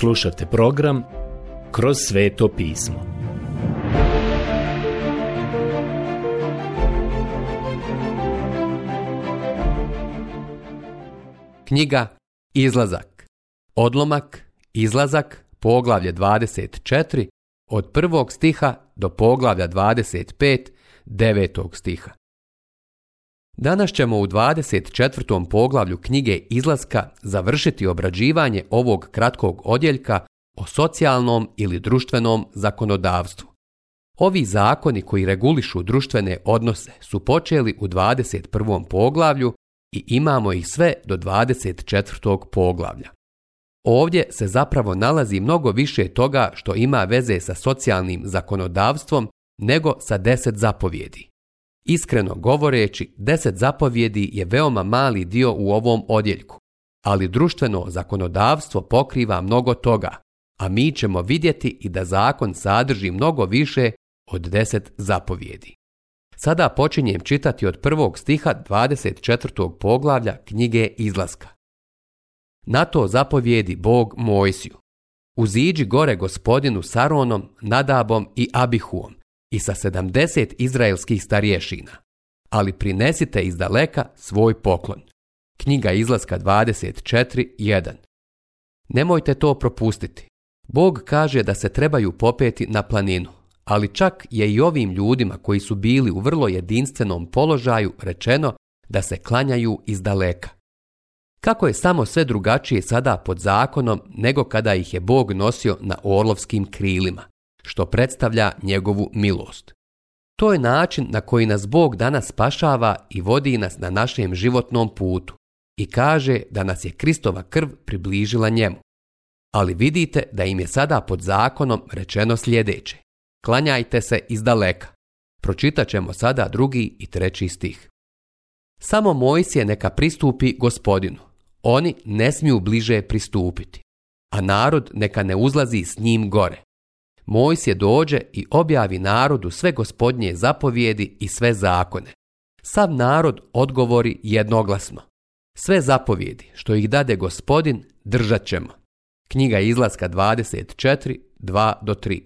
Slušate program Kroz sveto pismo. Knjiga Izlazak. Odlomak Izlazak, poglavlje 24, od prvog stiha do poglavlja 25, devetog stiha. Danas ćemo u 24. poglavlju knjige Izlaska završiti obrađivanje ovog kratkog odjeljka o socijalnom ili društvenom zakonodavstvu. Ovi zakoni koji regulišu društvene odnose su počeli u 21. poglavlju i imamo ih sve do 24. poglavlja. Ovdje se zapravo nalazi mnogo više toga što ima veze sa socijalnim zakonodavstvom nego sa deset zapovjedi. Iskreno govoreći, deset zapovjedi je veoma mali dio u ovom odjeljku, ali društveno zakonodavstvo pokriva mnogo toga, a mi ćemo vidjeti i da zakon sadrži mnogo više od deset zapovjedi. Sada počinjem čitati od prvog stiha 24. poglavlja knjige Izlaska. Na to zapovjedi Bog Mojsiju. Uziđi gore gospodinu Saronom, Nadabom i Abihuom i sa 70 izraelskih starješina. Ali prinesite iz daleka svoj poklon. Knjiga izlaska 24.1 Nemojte to propustiti. Bog kaže da se trebaju popeti na planinu, ali čak je i ovim ljudima koji su bili u vrlo jedinstvenom položaju rečeno da se klanjaju iz daleka. Kako je samo sve drugačije sada pod zakonom nego kada ih je Bog nosio na orlovskim krilima što predstavlja njegovu milost. To je način na koji nas Bog danas spašava i vodi nas na našem životnom putu i kaže da nas je Kristova krv približila njemu. Ali vidite da im je sada pod zakonom rečeno sljedeće. Klanjajte se iz daleka. Pročitat ćemo sada drugi i treći stih. Samo Mojsije neka pristupi gospodinu. Oni ne smiju bliže pristupiti. A narod neka ne uzlazi s njim gore. Mojsije dođe i objavi narodu sve gospodnje zapovjedi i sve zakone. Sav narod odgovori jednoglasno. Sve zapovjedi što ih dade gospodin držat ćemo. Knjiga izlaska 24, do 3.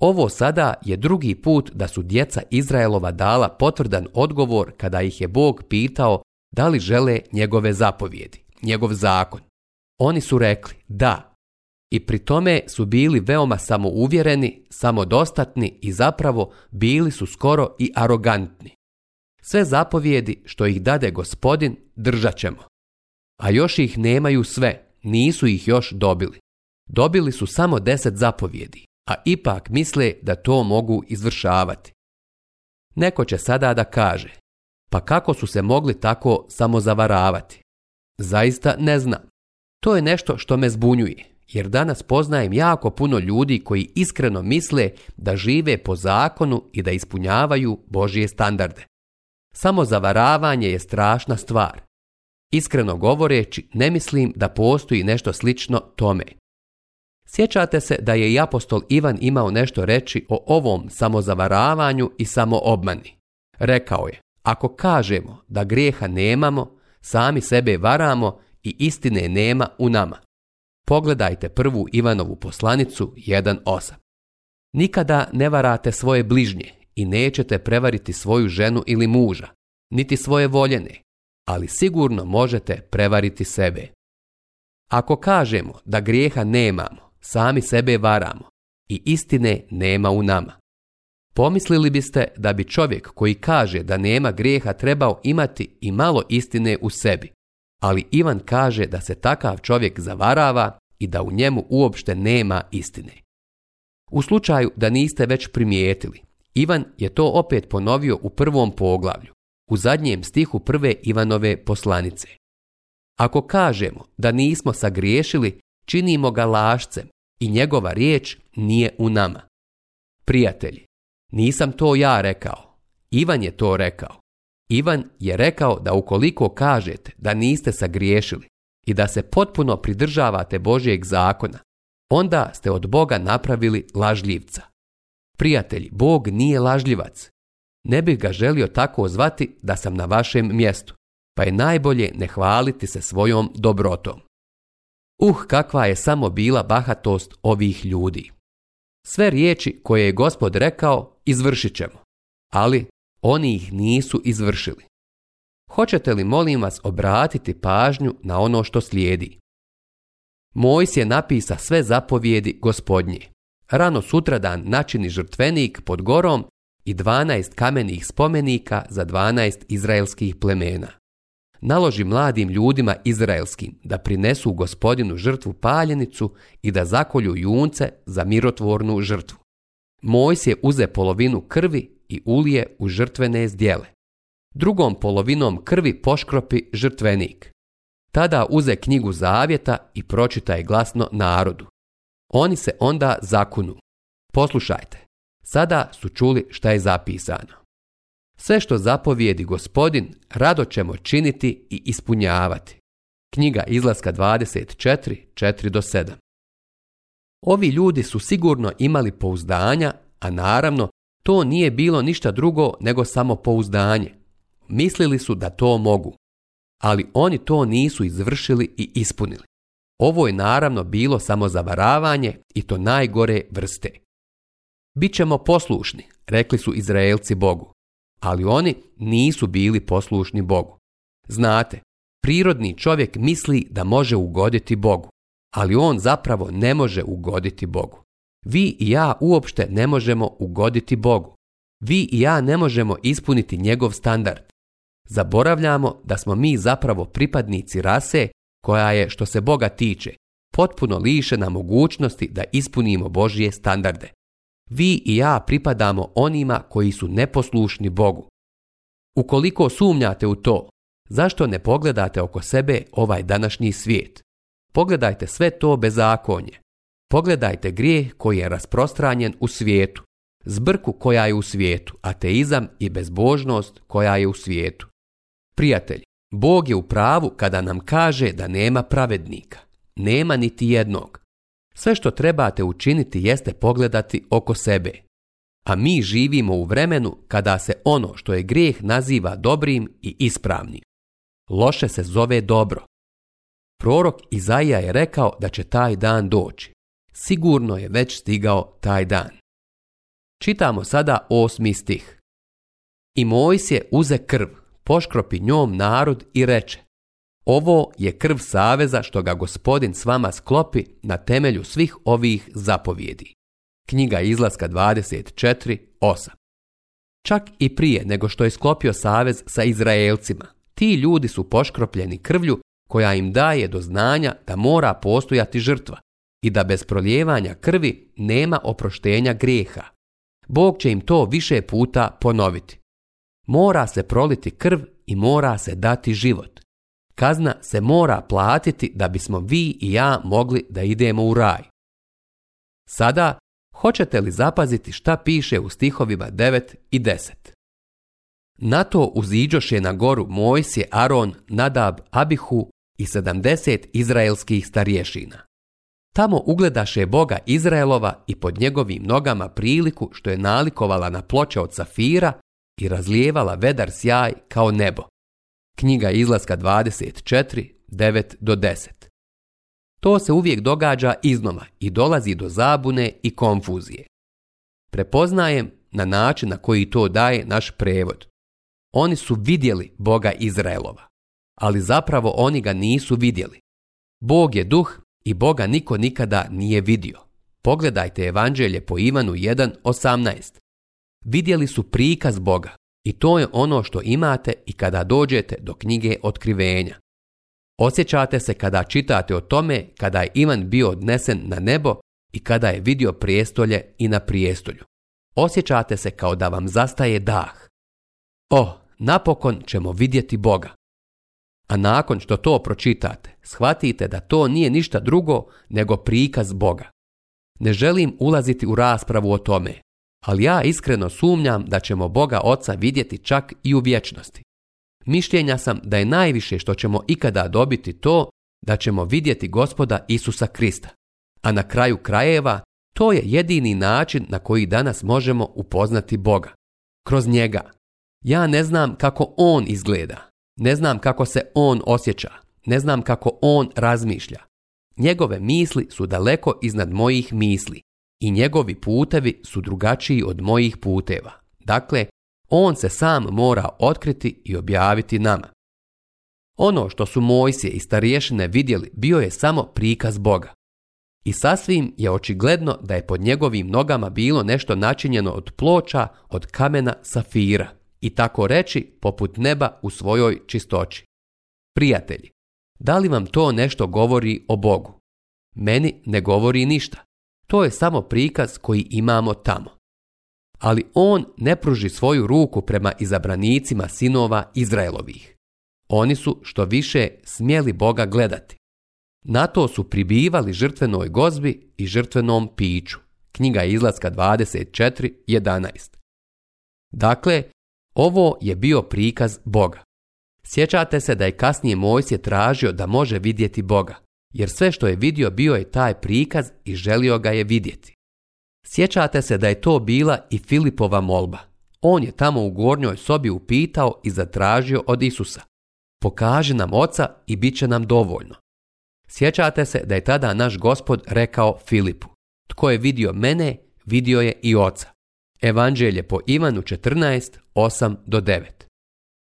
Ovo sada je drugi put da su djeca Izraelova dala potvrdan odgovor kada ih je Bog pitao da li žele njegove zapovjedi, njegov zakon. Oni su rekli da, i pri tome su bili veoma samouvjereni, samodostatni i zapravo bili su skoro i arogantni. Sve zapovjedi što ih dade gospodin držat ćemo. A još ih nemaju sve, nisu ih još dobili. Dobili su samo deset zapovjedi, a ipak misle da to mogu izvršavati. Neko će sada da kaže, pa kako su se mogli tako samo zavaravati? Zaista ne znam. To je nešto što me zbunjuje jer danas poznajem jako puno ljudi koji iskreno misle da žive po zakonu i da ispunjavaju Božije standarde. Samo zavaravanje je strašna stvar. Iskreno govoreći, ne mislim da postoji nešto slično tome. Sjećate se da je i apostol Ivan imao nešto reći o ovom samozavaravanju i samoobmani. Rekao je, ako kažemo da grijeha nemamo, sami sebe varamo i istine nema u nama. Pogledajte prvu Ivanovu poslanicu 1.8. Nikada ne varate svoje bližnje i nećete prevariti svoju ženu ili muža, niti svoje voljene, ali sigurno možete prevariti sebe. Ako kažemo da grijeha nemamo, sami sebe varamo i istine nema u nama. Pomislili biste da bi čovjek koji kaže da nema grijeha trebao imati i malo istine u sebi, ali Ivan kaže da se takav čovjek zavarava i da u njemu uopšte nema istine. U slučaju da niste već primijetili, Ivan je to opet ponovio u prvom poglavlju, u zadnjem stihu prve Ivanove poslanice. Ako kažemo da nismo sagriješili, činimo ga lašcem i njegova riječ nije u nama. Prijatelji, nisam to ja rekao, Ivan je to rekao. Ivan je rekao da ukoliko kažete da niste sagriješili i da se potpuno pridržavate Božijeg zakona, onda ste od Boga napravili lažljivca. Prijatelji, Bog nije lažljivac. Ne bih ga želio tako zvati da sam na vašem mjestu, pa je najbolje ne hvaliti se svojom dobrotom. Uh, kakva je samo bila bahatost ovih ljudi. Sve riječi koje je gospod rekao, izvršit ćemo. Ali oni ih nisu izvršili. Hoćete li molim vas obratiti pažnju na ono što slijedi? je napisa sve zapovjedi gospodnje. Rano sutradan načini žrtvenik pod gorom i 12 kamenih spomenika za 12 izraelskih plemena. Naloži mladim ljudima izraelskim da prinesu gospodinu žrtvu paljenicu i da zakolju junce za mirotvornu žrtvu. Mojs je uze polovinu krvi i ulije u žrtvene zdjele. Drugom polovinom krvi poškropi žrtvenik. Tada uze knjigu zavjeta i pročitaj glasno narodu. Oni se onda zakunu. Poslušajte, sada su čuli šta je zapisano. Sve što zapovijedi gospodin, rado ćemo činiti i ispunjavati. Knjiga izlaska 24, 4 do 7. Ovi ljudi su sigurno imali pouzdanja, a naravno to nije bilo ništa drugo nego samo pouzdanje. Mislili su da to mogu, ali oni to nisu izvršili i ispunili. Ovo je naravno bilo samo zavaravanje i to najgore vrste. Bićemo poslušni, rekli su Izraelci Bogu, ali oni nisu bili poslušni Bogu. Znate, prirodni čovjek misli da može ugoditi Bogu, ali on zapravo ne može ugoditi Bogu. Vi i ja uopšte ne možemo ugoditi Bogu. Vi i ja ne možemo ispuniti njegov standard. Zaboravljamo da smo mi zapravo pripadnici rase koja je, što se Boga tiče, potpuno lišena mogućnosti da ispunimo Božje standarde. Vi i ja pripadamo onima koji su neposlušni Bogu. Ukoliko sumnjate u to, zašto ne pogledate oko sebe ovaj današnji svijet? Pogledajte sve to bezakonje, Pogledajte grijeh koji je rasprostranjen u svijetu, zbrku koja je u svijetu, ateizam i bezbožnost koja je u svijetu. Prijatelj, Bog je u pravu kada nam kaže da nema pravednika, nema niti jednog. Sve što trebate učiniti jeste pogledati oko sebe. A mi živimo u vremenu kada se ono što je grijeh naziva dobrim i ispravnim. Loše se zove dobro. Prorok Izaija je rekao da će taj dan doći sigurno je već stigao taj dan. Čitamo sada osmi stih. I Mojs je uze krv, poškropi njom narod i reče Ovo je krv saveza što ga gospodin s vama sklopi na temelju svih ovih zapovjedi. Knjiga izlaska 24.8 Čak i prije nego što je sklopio savez sa Izraelcima, ti ljudi su poškropljeni krvlju koja im daje do znanja da mora postojati žrtva, i da bez prolijevanja krvi nema oproštenja grijeha. Bog će im to više puta ponoviti. Mora se proliti krv i mora se dati život. Kazna se mora platiti da bismo vi i ja mogli da idemo u raj. Sada, hoćete li zapaziti šta piše u stihovima 9 i 10? Na to je na goru Mojsije Aron, Nadab, Abihu i 70 izraelskih starješina. Tamo ugledaše Boga Izraelova i pod njegovim nogama priliku što je nalikovala na ploče od safira i razlijevala vedar sjaj kao nebo. Knjiga izlaska 24, 9 do 10. To se uvijek događa iznova i dolazi do zabune i konfuzije. Prepoznajem na način na koji to daje naš prevod. Oni su vidjeli Boga Izraelova, ali zapravo oni ga nisu vidjeli. Bog je duh i Boga niko nikada nije vidio. Pogledajte evanđelje po Ivanu 1.18. Vidjeli su prikaz Boga i to je ono što imate i kada dođete do knjige otkrivenja. Osjećate se kada čitate o tome kada je Ivan bio odnesen na nebo i kada je vidio prijestolje i na prijestolju. Osjećate se kao da vam zastaje dah. O, oh, napokon ćemo vidjeti Boga. A nakon što to pročitate, shvatite da to nije ništa drugo nego prikaz Boga. Ne želim ulaziti u raspravu o tome, ali ja iskreno sumnjam da ćemo Boga Oca vidjeti čak i u vječnosti. Mišljenja sam da je najviše što ćemo ikada dobiti to da ćemo vidjeti gospoda Isusa Krista. A na kraju krajeva to je jedini način na koji danas možemo upoznati Boga. Kroz njega. Ja ne znam kako on izgleda, ne znam kako se on osjeća, ne znam kako on razmišlja. Njegove misli su daleko iznad mojih misli i njegovi putevi su drugačiji od mojih puteva. Dakle, on se sam mora otkriti i objaviti nama. Ono što su Mojsije i starješine vidjeli bio je samo prikaz Boga. I sasvim je očigledno da je pod njegovim nogama bilo nešto načinjeno od ploča od kamena safira i tako reći poput neba u svojoj čistoći. Prijatelji, da li vam to nešto govori o Bogu? Meni ne govori ništa. To je samo prikaz koji imamo tamo. Ali on ne pruži svoju ruku prema izabranicima sinova Izraelovih. Oni su što više smjeli Boga gledati. Na to su pribivali žrtvenoj gozbi i žrtvenom piću. Knjiga izlaska 24.11. Dakle, ovo je bio prikaz Boga. Sjećate se da je kasnije Mojsije tražio da može vidjeti Boga, jer sve što je vidio bio je taj prikaz i želio ga je vidjeti. Sjećate se da je to bila i Filipova molba. On je tamo u gornjoj sobi upitao i zatražio od Isusa. Pokaži nam oca i bit će nam dovoljno. Sjećate se da je tada naš gospod rekao Filipu. Tko je vidio mene, vidio je i oca. Evanđelje po Ivanu 14, do 9.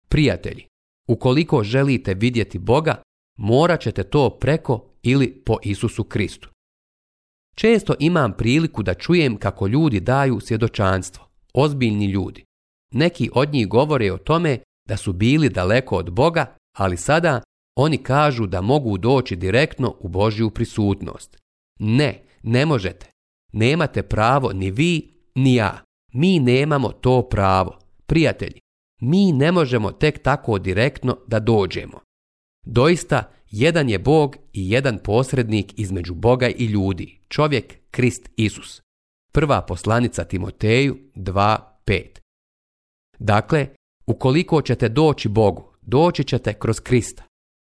Prijatelji, ukoliko želite vidjeti Boga, morat ćete to preko ili po Isusu Kristu. Često imam priliku da čujem kako ljudi daju svjedočanstvo, ozbiljni ljudi. Neki od njih govore o tome da su bili daleko od Boga, ali sada oni kažu da mogu doći direktno u Božju prisutnost. Ne, ne možete. Nemate pravo ni vi, ni ja. Mi nemamo to pravo. Prijatelji, mi ne možemo tek tako direktno da dođemo. Doista, jedan je Bog i jedan posrednik između Boga i ljudi, čovjek Krist Isus. Prva poslanica Timoteju 2.5 Dakle, ukoliko ćete doći Bogu, doći ćete kroz Krista.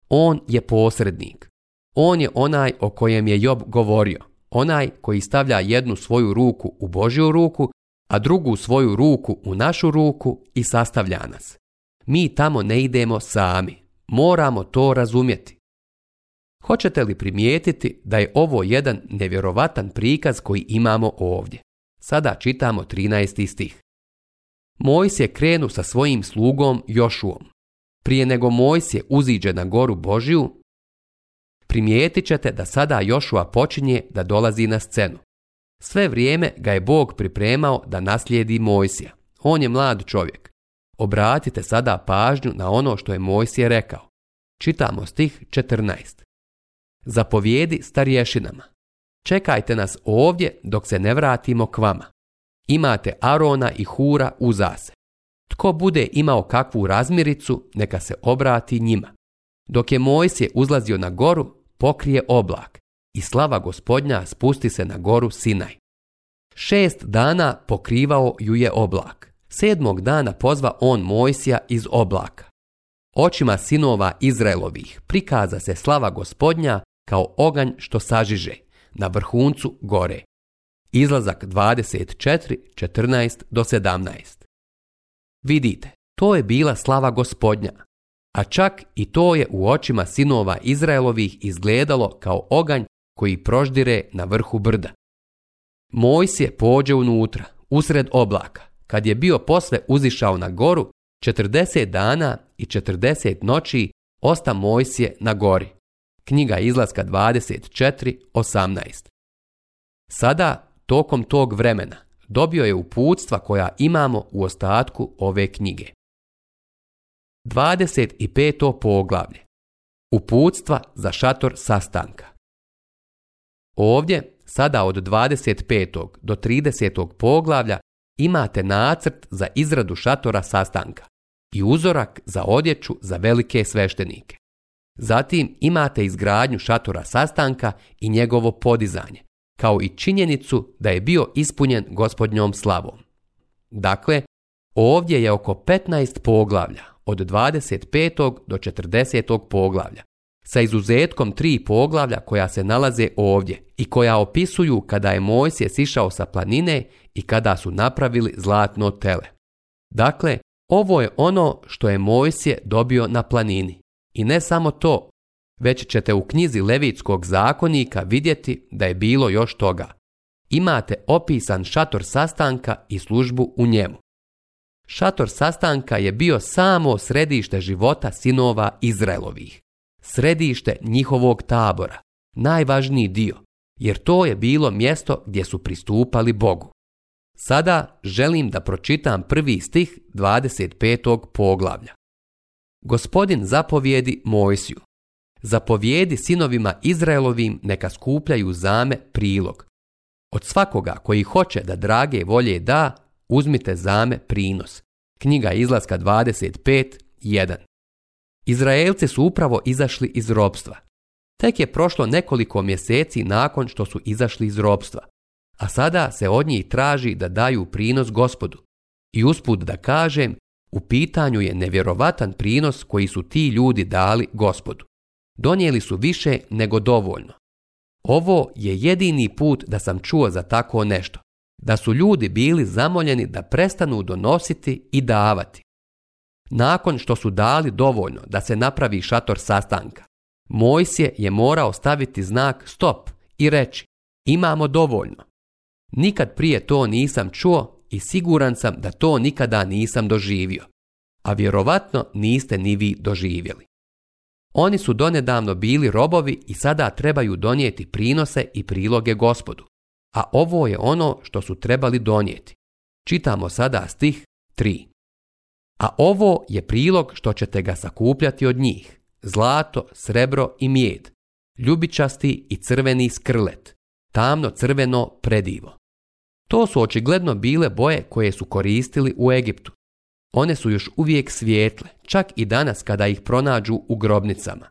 On je posrednik. On je onaj o kojem je Job govorio, onaj koji stavlja jednu svoju ruku u Božju ruku a drugu svoju ruku u našu ruku i sastavlja nas. Mi tamo ne idemo sami. Moramo to razumjeti. Hoćete li primijetiti da je ovo jedan nevjerovatan prikaz koji imamo ovdje? Sada čitamo 13. stih. Mojsije krenu sa svojim slugom Jošuom. Prije nego je uziđe na goru Božiju, primijetit ćete da sada Jošua počinje da dolazi na scenu. Sve vrijeme ga je Bog pripremao da naslijedi Mojsija. On je mlad čovjek. Obratite sada pažnju na ono što je Mojsije rekao. Čitamo stih 14. Zapovijedi starješinama. Čekajte nas ovdje dok se ne vratimo k vama. Imate Arona i Hura zase. Tko bude imao kakvu razmiricu, neka se obrati njima. Dok je Mojsije uzlazio na goru, pokrije oblak i slava gospodnja spusti se na goru Sinaj. Šest dana pokrivao ju je oblak. Sedmog dana pozva on Mojsija iz oblaka. Očima sinova Izraelovih prikaza se slava gospodnja kao oganj što sažiže na vrhuncu gore. Izlazak 24.14. do 17. Vidite, to je bila slava gospodnja, a čak i to je u očima sinova Izraelovih izgledalo kao oganj koji proždire na vrhu brda. je pođe unutra, usred oblaka, kad je bio posle uzišao na goru, 40 dana i 40 noći osta Mojsije na gori. Knjiga izlaska 24.18 Sada, tokom tog vremena, dobio je uputstva koja imamo u ostatku ove knjige. 25. poglavlje Uputstva za šator sastanka Ovdje, sada od 25. do 30. poglavlja, imate nacrt za izradu šatora sastanka i uzorak za odjeću za velike sveštenike. Zatim imate izgradnju šatora sastanka i njegovo podizanje, kao i činjenicu da je bio ispunjen gospodnjom slavom. Dakle, ovdje je oko 15 poglavlja, od 25. do 40. poglavlja, sa izuzetkom tri poglavlja koja se nalaze ovdje i koja opisuju kada je Mojsije sišao sa planine i kada su napravili zlatno tele. Dakle, ovo je ono što je Mojsije dobio na planini. I ne samo to, već ćete u knjizi Levitskog zakonika vidjeti da je bilo još toga. Imate opisan šator sastanka i službu u njemu. Šator sastanka je bio samo središte života sinova Izraelovih središte njihovog tabora, najvažniji dio, jer to je bilo mjesto gdje su pristupali Bogu. Sada želim da pročitam prvi stih 25. poglavlja. Gospodin zapovjedi Mojsiju. Zapovjedi sinovima Izraelovim neka skupljaju zame prilog. Od svakoga koji hoće da drage volje da, uzmite zame prinos. Knjiga izlaska 25.1 Izraelci su upravo izašli iz robstva. Tek je prošlo nekoliko mjeseci nakon što su izašli iz robstva. A sada se od njih traži da daju prinos gospodu. I usput da kažem, u pitanju je nevjerovatan prinos koji su ti ljudi dali gospodu. Donijeli su više nego dovoljno. Ovo je jedini put da sam čuo za tako nešto. Da su ljudi bili zamoljeni da prestanu donositi i davati. Nakon što su dali dovoljno da se napravi šator sastanka, Mojsije je morao staviti znak stop i reći imamo dovoljno. Nikad prije to nisam čuo i siguran sam da to nikada nisam doživio. A vjerovatno niste ni vi doživjeli. Oni su donedavno bili robovi i sada trebaju donijeti prinose i priloge gospodu. A ovo je ono što su trebali donijeti. Čitamo sada stih 3. A ovo je prilog što ćete ga sakupljati od njih. Zlato, srebro i mjed, Ljubičasti i crveni skrlet. Tamno crveno predivo. To su očigledno bile boje koje su koristili u Egiptu. One su još uvijek svijetle, čak i danas kada ih pronađu u grobnicama.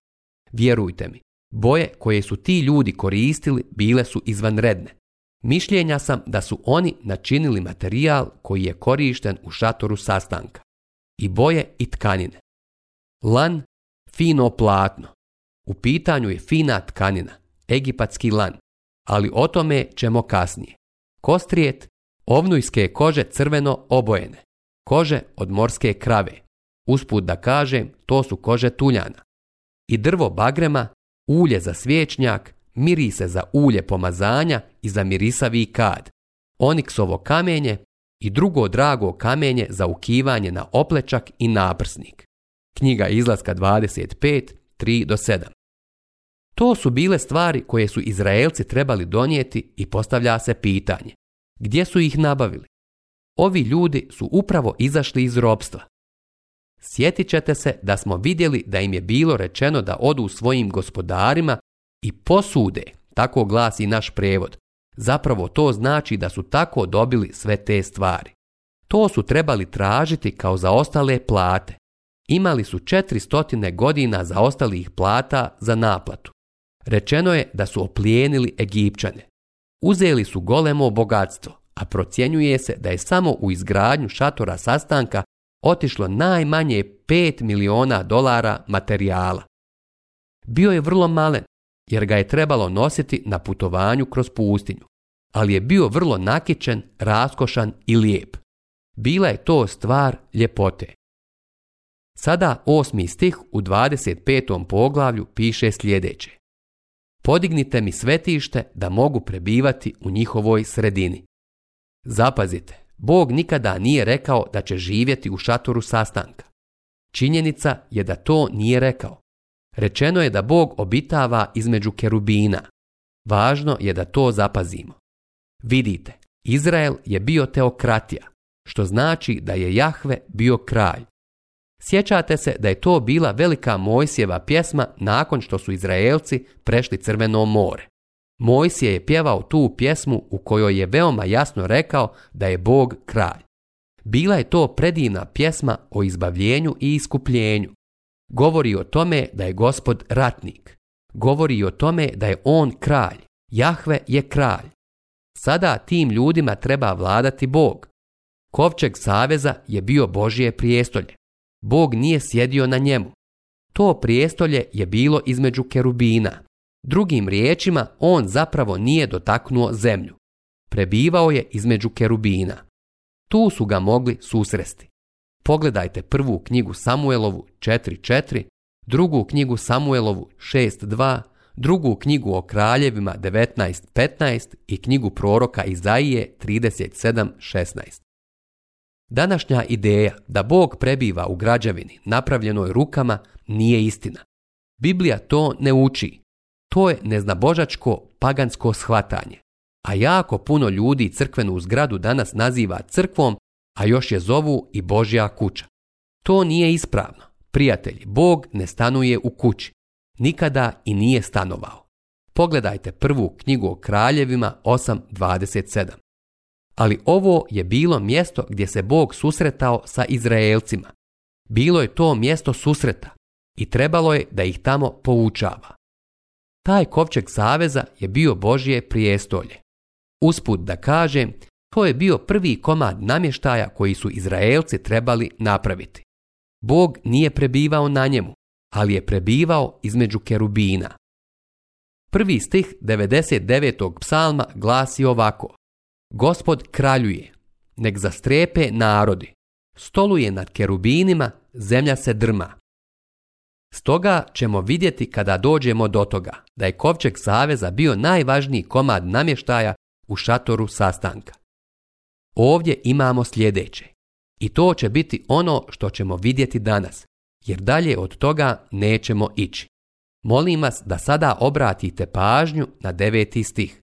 Vjerujte mi, boje koje su ti ljudi koristili bile su izvanredne. Mišljenja sam da su oni načinili materijal koji je korišten u šatoru sastanka i boje i tkanine. Lan, fino platno. U pitanju je fina tkanina, egipatski lan, ali o tome ćemo kasnije. Kostrijet, ovnujske kože crveno obojene, kože od morske krave. Usput da kažem, to su kože tuljana. I drvo bagrema, ulje za svječnjak, mirise za ulje pomazanja i za mirisavi kad. Oniksovo kamenje, i drugo drago kamenje za ukivanje na oplečak i naprsnik. Knjiga izlaska 25, 3 do 7. To su bile stvari koje su Izraelci trebali donijeti i postavlja se pitanje. Gdje su ih nabavili? Ovi ljudi su upravo izašli iz robstva. Sjetit ćete se da smo vidjeli da im je bilo rečeno da odu svojim gospodarima i posude, tako glasi naš prevod, Zapravo to znači da su tako dobili sve te stvari. To su trebali tražiti kao za ostale plate. Imali su 400 godina zaostalih plata za naplatu. Rečeno je da su oplijenili Egipćane. Uzeli su golemo bogatstvo, a procjenjuje se da je samo u izgradnju šatora sastanka otišlo najmanje 5 miliona dolara materijala. Bio je vrlo malen, jer ga je trebalo nositi na putovanju kroz pustinju, ali je bio vrlo nakičen, raskošan i lijep. Bila je to stvar ljepote. Sada osmi stih u 25. poglavlju piše sljedeće. Podignite mi svetište da mogu prebivati u njihovoj sredini. Zapazite, Bog nikada nije rekao da će živjeti u šatoru sastanka. Činjenica je da to nije rekao, Rečeno je da Bog obitava između kerubina. Važno je da to zapazimo. Vidite, Izrael je bio teokratija, što znači da je Jahve bio kralj. Sjećate se da je to bila velika Mojsijeva pjesma nakon što su Izraelci prešli Crveno more. Mojsije je pjevao tu pjesmu u kojoj je veoma jasno rekao da je Bog kralj. Bila je to predivna pjesma o izbavljenju i iskupljenju. Govori o tome da je gospod ratnik. Govori o tome da je on kralj. Jahve je kralj. Sada tim ljudima treba vladati Bog. Kovčeg saveza je bio Božije prijestolje. Bog nije sjedio na njemu. To prijestolje je bilo između kerubina. Drugim riječima, on zapravo nije dotaknuo zemlju. Prebivao je između kerubina. Tu su ga mogli susresti. Pogledajte prvu knjigu Samuelovu 4.4, drugu knjigu Samuelovu 6.2, drugu knjigu o kraljevima 19.15 i knjigu proroka Izaije 37.16. Današnja ideja da Bog prebiva u građevini napravljenoj rukama nije istina. Biblija to ne uči. To je neznabožačko pagansko shvatanje. A jako puno ljudi crkvenu zgradu danas naziva crkvom a još je zovu i Božja kuća. To nije ispravno. Prijatelji, Bog ne stanuje u kući. Nikada i nije stanovao. Pogledajte prvu knjigu o kraljevima 8.27. Ali ovo je bilo mjesto gdje se Bog susretao sa Izraelcima. Bilo je to mjesto susreta i trebalo je da ih tamo poučava. Taj kovčeg saveza je bio Božje prijestolje. Usput da kažem, to je bio prvi komad namještaja koji su Izraelci trebali napraviti. Bog nije prebivao na njemu, ali je prebivao između kerubina. Prvi stih 99. psalma glasi ovako: Gospod kraljuje, nek zastrepe narodi. Stoluje nad kerubinima, zemlja se drma. Stoga ćemo vidjeti kada dođemo do toga da je Kovčeg Saveza bio najvažniji komad namještaja u šatoru sastanka. Ovdje imamo sljedeće. I to će biti ono što ćemo vidjeti danas, jer dalje od toga nećemo ići. Molim vas da sada obratite pažnju na deveti stih.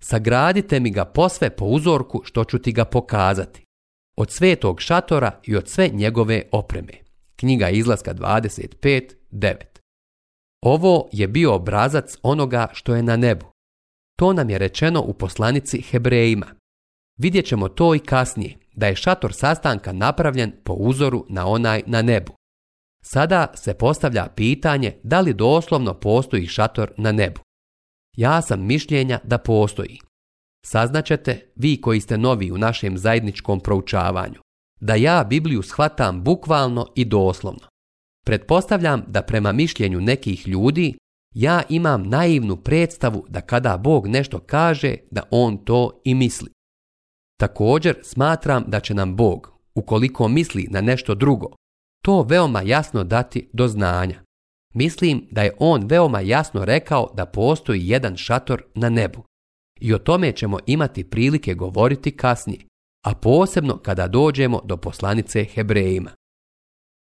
Sagradite mi ga posve po uzorku što ću ti ga pokazati. Od svetog šatora i od sve njegove opreme. Knjiga izlaska 25.9. Ovo je bio obrazac onoga što je na nebu. To nam je rečeno u poslanici Hebrejima. Vidjet ćemo to i kasnije, da je šator sastanka napravljen po uzoru na onaj na nebu. Sada se postavlja pitanje da li doslovno postoji šator na nebu. Ja sam mišljenja da postoji. Saznaćete, vi koji ste novi u našem zajedničkom proučavanju, da ja Bibliju shvatam bukvalno i doslovno. Pretpostavljam da prema mišljenju nekih ljudi ja imam naivnu predstavu da kada Bog nešto kaže, da on to i misli. Također smatram da će nam Bog, ukoliko misli na nešto drugo, to veoma jasno dati do znanja. Mislim da je on veoma jasno rekao da postoji jedan šator na nebu. I o tome ćemo imati prilike govoriti kasnije, a posebno kada dođemo do poslanice Hebrejima.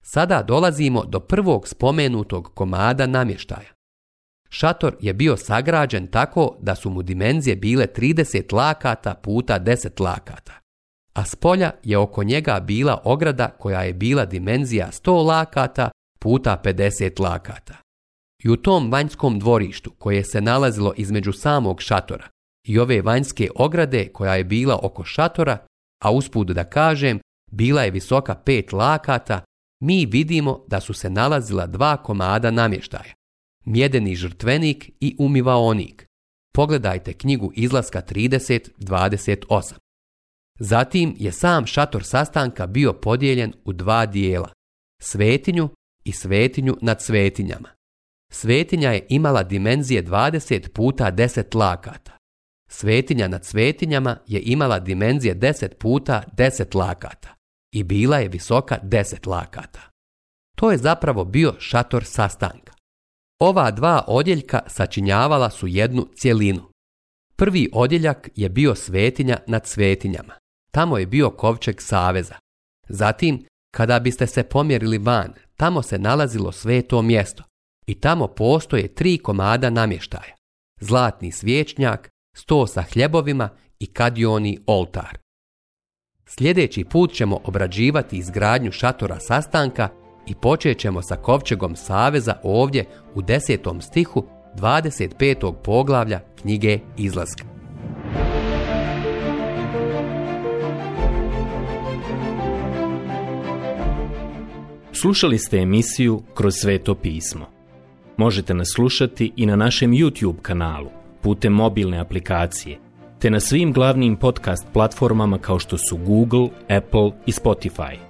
Sada dolazimo do prvog spomenutog komada namještaja. Šator je bio sagrađen tako da su mu dimenzije bile 30 lakata puta 10 lakata, a spolja polja je oko njega bila ograda koja je bila dimenzija 100 lakata puta 50 lakata. I u tom vanjskom dvorištu koje se nalazilo između samog šatora i ove vanjske ograde koja je bila oko šatora, a usput da kažem, bila je visoka 5 lakata, mi vidimo da su se nalazila dva komada namještaja, mjedeni žrtvenik i umivaonik. Pogledajte knjigu izlaska 30.28. Zatim je sam šator sastanka bio podijeljen u dva dijela, svetinju i svetinju nad svetinjama. Svetinja je imala dimenzije 20 puta 10 lakata. Svetinja nad svetinjama je imala dimenzije 10 puta 10 lakata i bila je visoka 10 lakata. To je zapravo bio šator sastanka. Ova dva odjeljka sačinjavala su jednu cjelinu. Prvi odjeljak je bio svetinja nad svetinjama. Tamo je bio kovčeg saveza. Zatim, kada biste se pomjerili van, tamo se nalazilo sveto mjesto i tamo postoje tri komada namještaja. Zlatni svječnjak, sto sa hljebovima i kadioni oltar. Sljedeći put ćemo obrađivati izgradnju šatora sastanka i počet ćemo sa kovčegom Saveza ovdje u 10. stihu 25. poglavlja knjige Izlaska. Slušali ste emisiju Kroz sveto pismo. Možete nas slušati i na našem YouTube kanalu putem mobilne aplikacije te na svim glavnim podcast platformama kao što su Google, Apple i Spotify.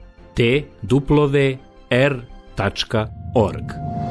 t duplove r.org.